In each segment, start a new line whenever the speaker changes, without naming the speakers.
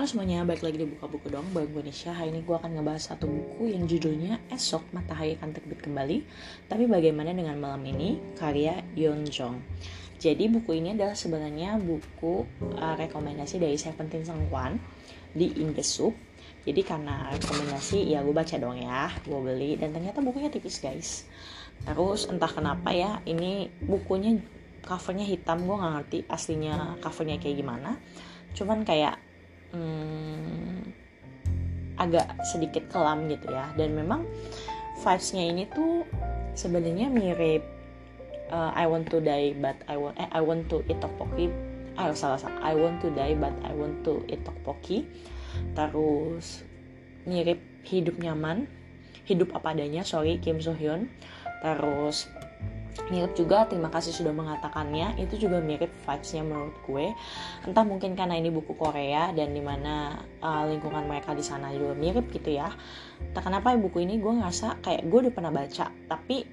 Halo semuanya, balik lagi di Buka Buku dong gue Nisha. Hari ini gue akan ngebahas satu buku yang judulnya Esok Matahari Akan Terbit Kembali Tapi bagaimana dengan malam ini? Karya Yeon Jong. Jadi buku ini adalah sebenarnya buku uh, rekomendasi dari Seventeen Sengkwan di Indesub Jadi karena rekomendasi ya gue baca dong ya Gue beli. Dan ternyata bukunya tipis guys. Terus entah kenapa ya ini bukunya covernya hitam gue nggak ngerti aslinya covernya kayak gimana. Cuman kayak hmm, agak sedikit kelam gitu ya. Dan memang vibesnya ini tuh sebenarnya mirip uh, I want to die but I want eh I want to eat tteokbokki. Ah salah salah. I want to die but I want to eat tteokbokki. Terus mirip hidup nyaman. Hidup apa adanya sorry Kim So Hyun. Terus mirip juga terima kasih sudah mengatakannya. Itu juga mirip vibesnya menurut gue. Entah mungkin karena ini buku Korea dan di mana uh, lingkungan mereka di sana juga mirip gitu ya. Tak kenapa buku ini gue ngerasa kayak gue udah pernah baca tapi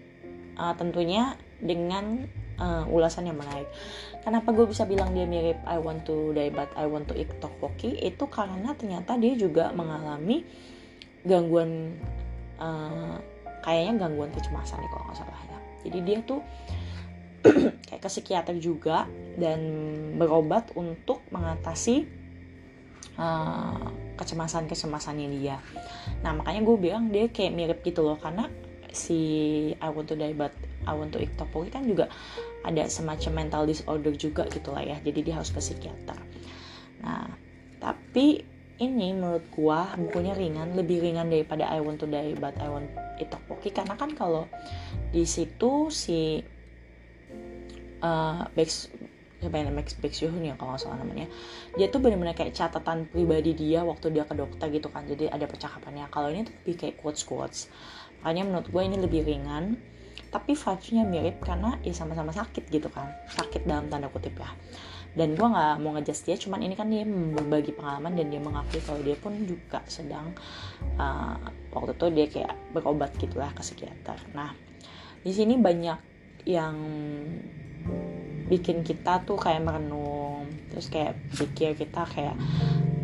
uh, tentunya dengan uh, ulasan yang menarik. Kenapa gue bisa bilang dia mirip I want to die but I want to eat tteokbokki? Itu karena ternyata dia juga mengalami gangguan uh, kayaknya gangguan kecemasan nih kalau nggak salah ya jadi dia tuh kayak ke psikiater juga dan berobat untuk mengatasi uh, kecemasan-kecemasannya dia. Nah makanya gue bilang dia kayak mirip gitu loh karena si I want to die but I want to tteokbokki kan juga ada semacam mental disorder juga gitu lah ya. Jadi dia harus ke psikiater. Nah tapi ini menurut gua bukunya ringan lebih ringan daripada I want to die but I want eat tteokbokki karena kan kalau di situ si uh, siapa yang namanya Yuhun ya kalau nggak salah namanya. Dia tuh benar-benar kayak catatan pribadi dia waktu dia ke dokter gitu kan. Jadi ada percakapannya. Kalau ini tuh lebih kayak quotes quotes makanya menurut gue ini lebih ringan. Tapi vibesnya mirip karena ya sama-sama sakit gitu kan. Sakit dalam tanda kutip ya dan gue nggak mau ngejudge dia cuman ini kan dia berbagi pengalaman dan dia mengakui kalau dia pun juga sedang uh, waktu itu dia kayak berobat gitulah ke psikiater. Nah di sini banyak yang bikin kita tuh kayak merenung terus kayak pikir kita kayak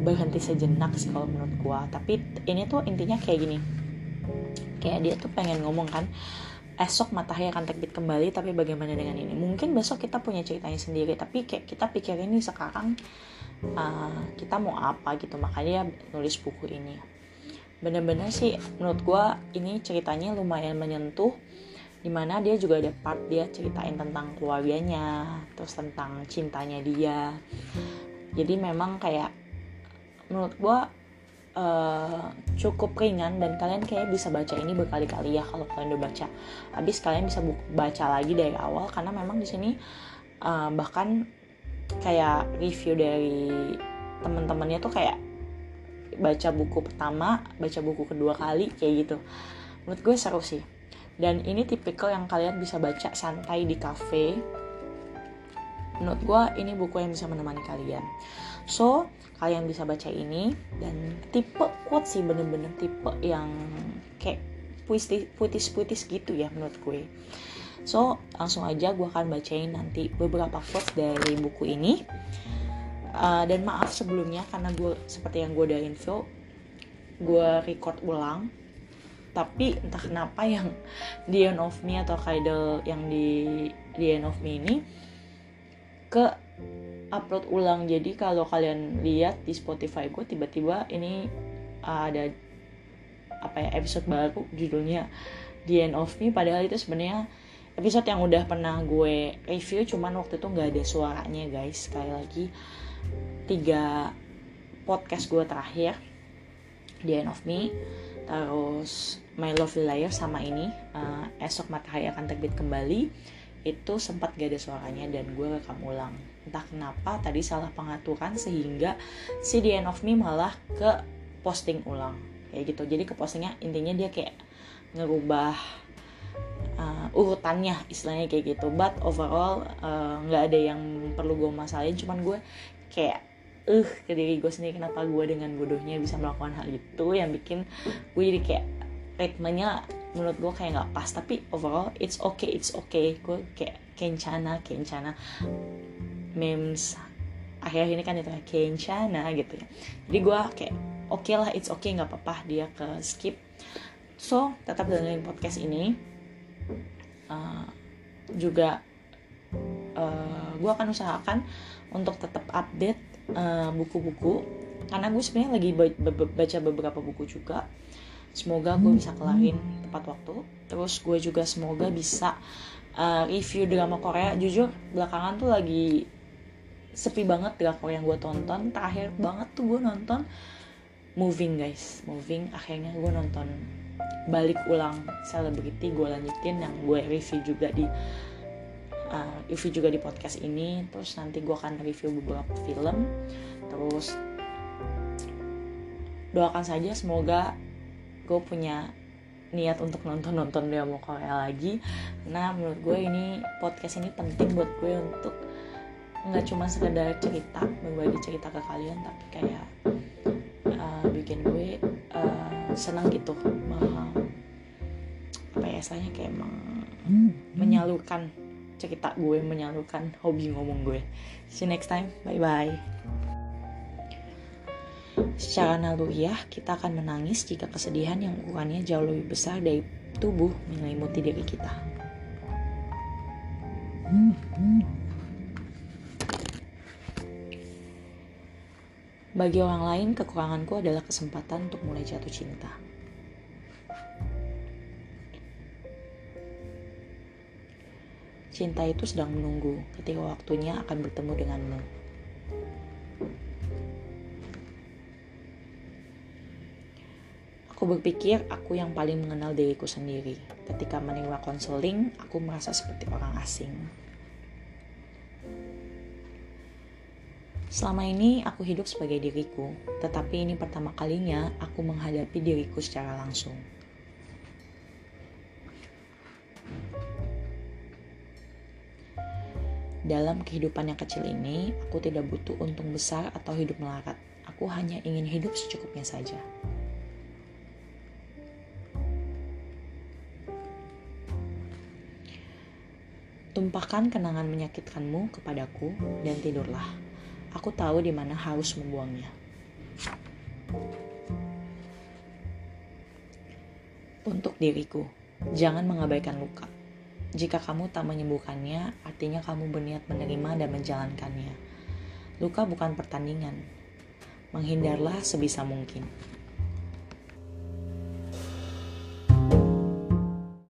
berhenti sejenak sih kalau menurut gua. Tapi ini tuh intinya kayak gini kayak dia tuh pengen ngomong kan esok matahari akan terbit kembali tapi bagaimana dengan ini? Mungkin besok kita punya ceritanya sendiri tapi kayak kita pikirin nih sekarang uh, kita mau apa gitu. Makanya nulis buku ini. Bener-bener sih menurut gue ini ceritanya lumayan menyentuh di mana dia juga ada part dia ceritain tentang keluarganya terus tentang cintanya dia. Jadi memang kayak menurut gue uh, cukup ringan dan kalian kayak bisa baca ini berkali-kali ya kalau kalian udah baca. Habis kalian bisa baca lagi dari awal karena memang di sini uh, bahkan kayak review dari teman-temannya tuh kayak baca buku pertama baca buku kedua kali kayak gitu. Menurut gue seru sih. Dan ini tipikal yang kalian bisa baca santai di cafe menurut gue ini buku yang bisa menemani kalian. So kalian bisa baca ini dan tipe quote sih bener-bener tipe yang kayak puitis-puitis gitu ya menurut gue. So langsung aja gue akan bacain nanti beberapa quotes dari buku ini. Uh, dan maaf sebelumnya karena gue seperti yang gue udah info gue record ulang. Tapi entah kenapa yang The End of Me atau Kaidel yang di The End of Me ini ke upload ulang. Jadi kalau kalian lihat di Spotify gue tiba-tiba ini ada apa ya episode baru judulnya The End of Me. Padahal itu sebenarnya episode yang udah pernah gue review cuman waktu itu nggak ada suaranya guys. Sekali lagi tiga podcast gue terakhir The End of Me terus My Lovely Liar sama ini. Uh, esok matahari akan terbit kembali itu sempat gak ada suaranya dan gue rekam ulang. Entah kenapa tadi salah pengaturan sehingga si The End of Me malah ke posting ulang. Kayak gitu. Jadi ke postingnya intinya dia kayak ngerubah uh, urutannya istilahnya kayak gitu. But overall nggak uh, ada yang perlu gue masalahin. Cuman gue kayak eh uh, ke diri gue sendiri. Kenapa gue dengan bodohnya bisa melakukan hal itu? Yang bikin gue jadi kayak ritmenya menurut gue kayak nggak pas. Tapi overall it's okay it's okay. Gue kayak kencana kencana. Memes akhir ini kan itu Kencana gitu ya. Jadi gue kayak oke okay lah it's okay nggak apa-apa. Dia ke skip. So tetap dengerin podcast ini. Uh, juga uh, gue akan usahakan untuk tetap update uh, buku-buku. Uh, karena gue sebenarnya lagi baca beberapa buku juga semoga gue bisa kelarin tepat waktu. Terus gue juga semoga bisa uh, review drama Korea. Jujur belakangan tuh lagi sepi banget drakor yang gue tonton. Terakhir banget tuh gue nonton moving guys. Moving akhirnya gue nonton balik ulang celebrity. Gue lanjutin yang gue review juga di uh, review juga di podcast ini. Terus nanti gue akan review beberapa film. Terus doakan saja semoga gue punya niat untuk nonton nonton drama Korea lagi. Nah menurut gue ini podcast ini penting buat gue untuk nggak cuma sekedar cerita berbagi cerita ke kalian tapi kayak uh, bikin gue uh, senang gitu. Uh, apa ya saya kayak meng, menyalurkan cerita gue menyalurkan hobi ngomong gue. See you next time. Bye bye Secara naluriah, kita akan menangis jika kesedihan yang ukurannya jauh lebih besar dari tubuh menyelimuti diri kita. Bagi orang lain, kekuranganku adalah kesempatan untuk mulai jatuh cinta. Cinta itu sedang menunggu ketika waktunya akan bertemu denganmu. Aku berpikir aku yang paling mengenal diriku sendiri. Ketika menerima konseling, aku merasa seperti orang asing. Selama ini aku hidup sebagai diriku, tetapi ini pertama kalinya aku menghadapi diriku secara langsung. Dalam kehidupan yang kecil ini, aku tidak butuh untung besar atau hidup melarat. Aku hanya ingin hidup secukupnya saja. Tumpahkan kenangan menyakitkanmu kepadaku dan tidurlah aku tahu di mana harus membuangnya. Untuk diriku, jangan mengabaikan luka. Jika kamu tak menyembuhkannya, artinya kamu berniat menerima dan menjalankannya. Luka bukan pertandingan. Menghindarlah sebisa mungkin.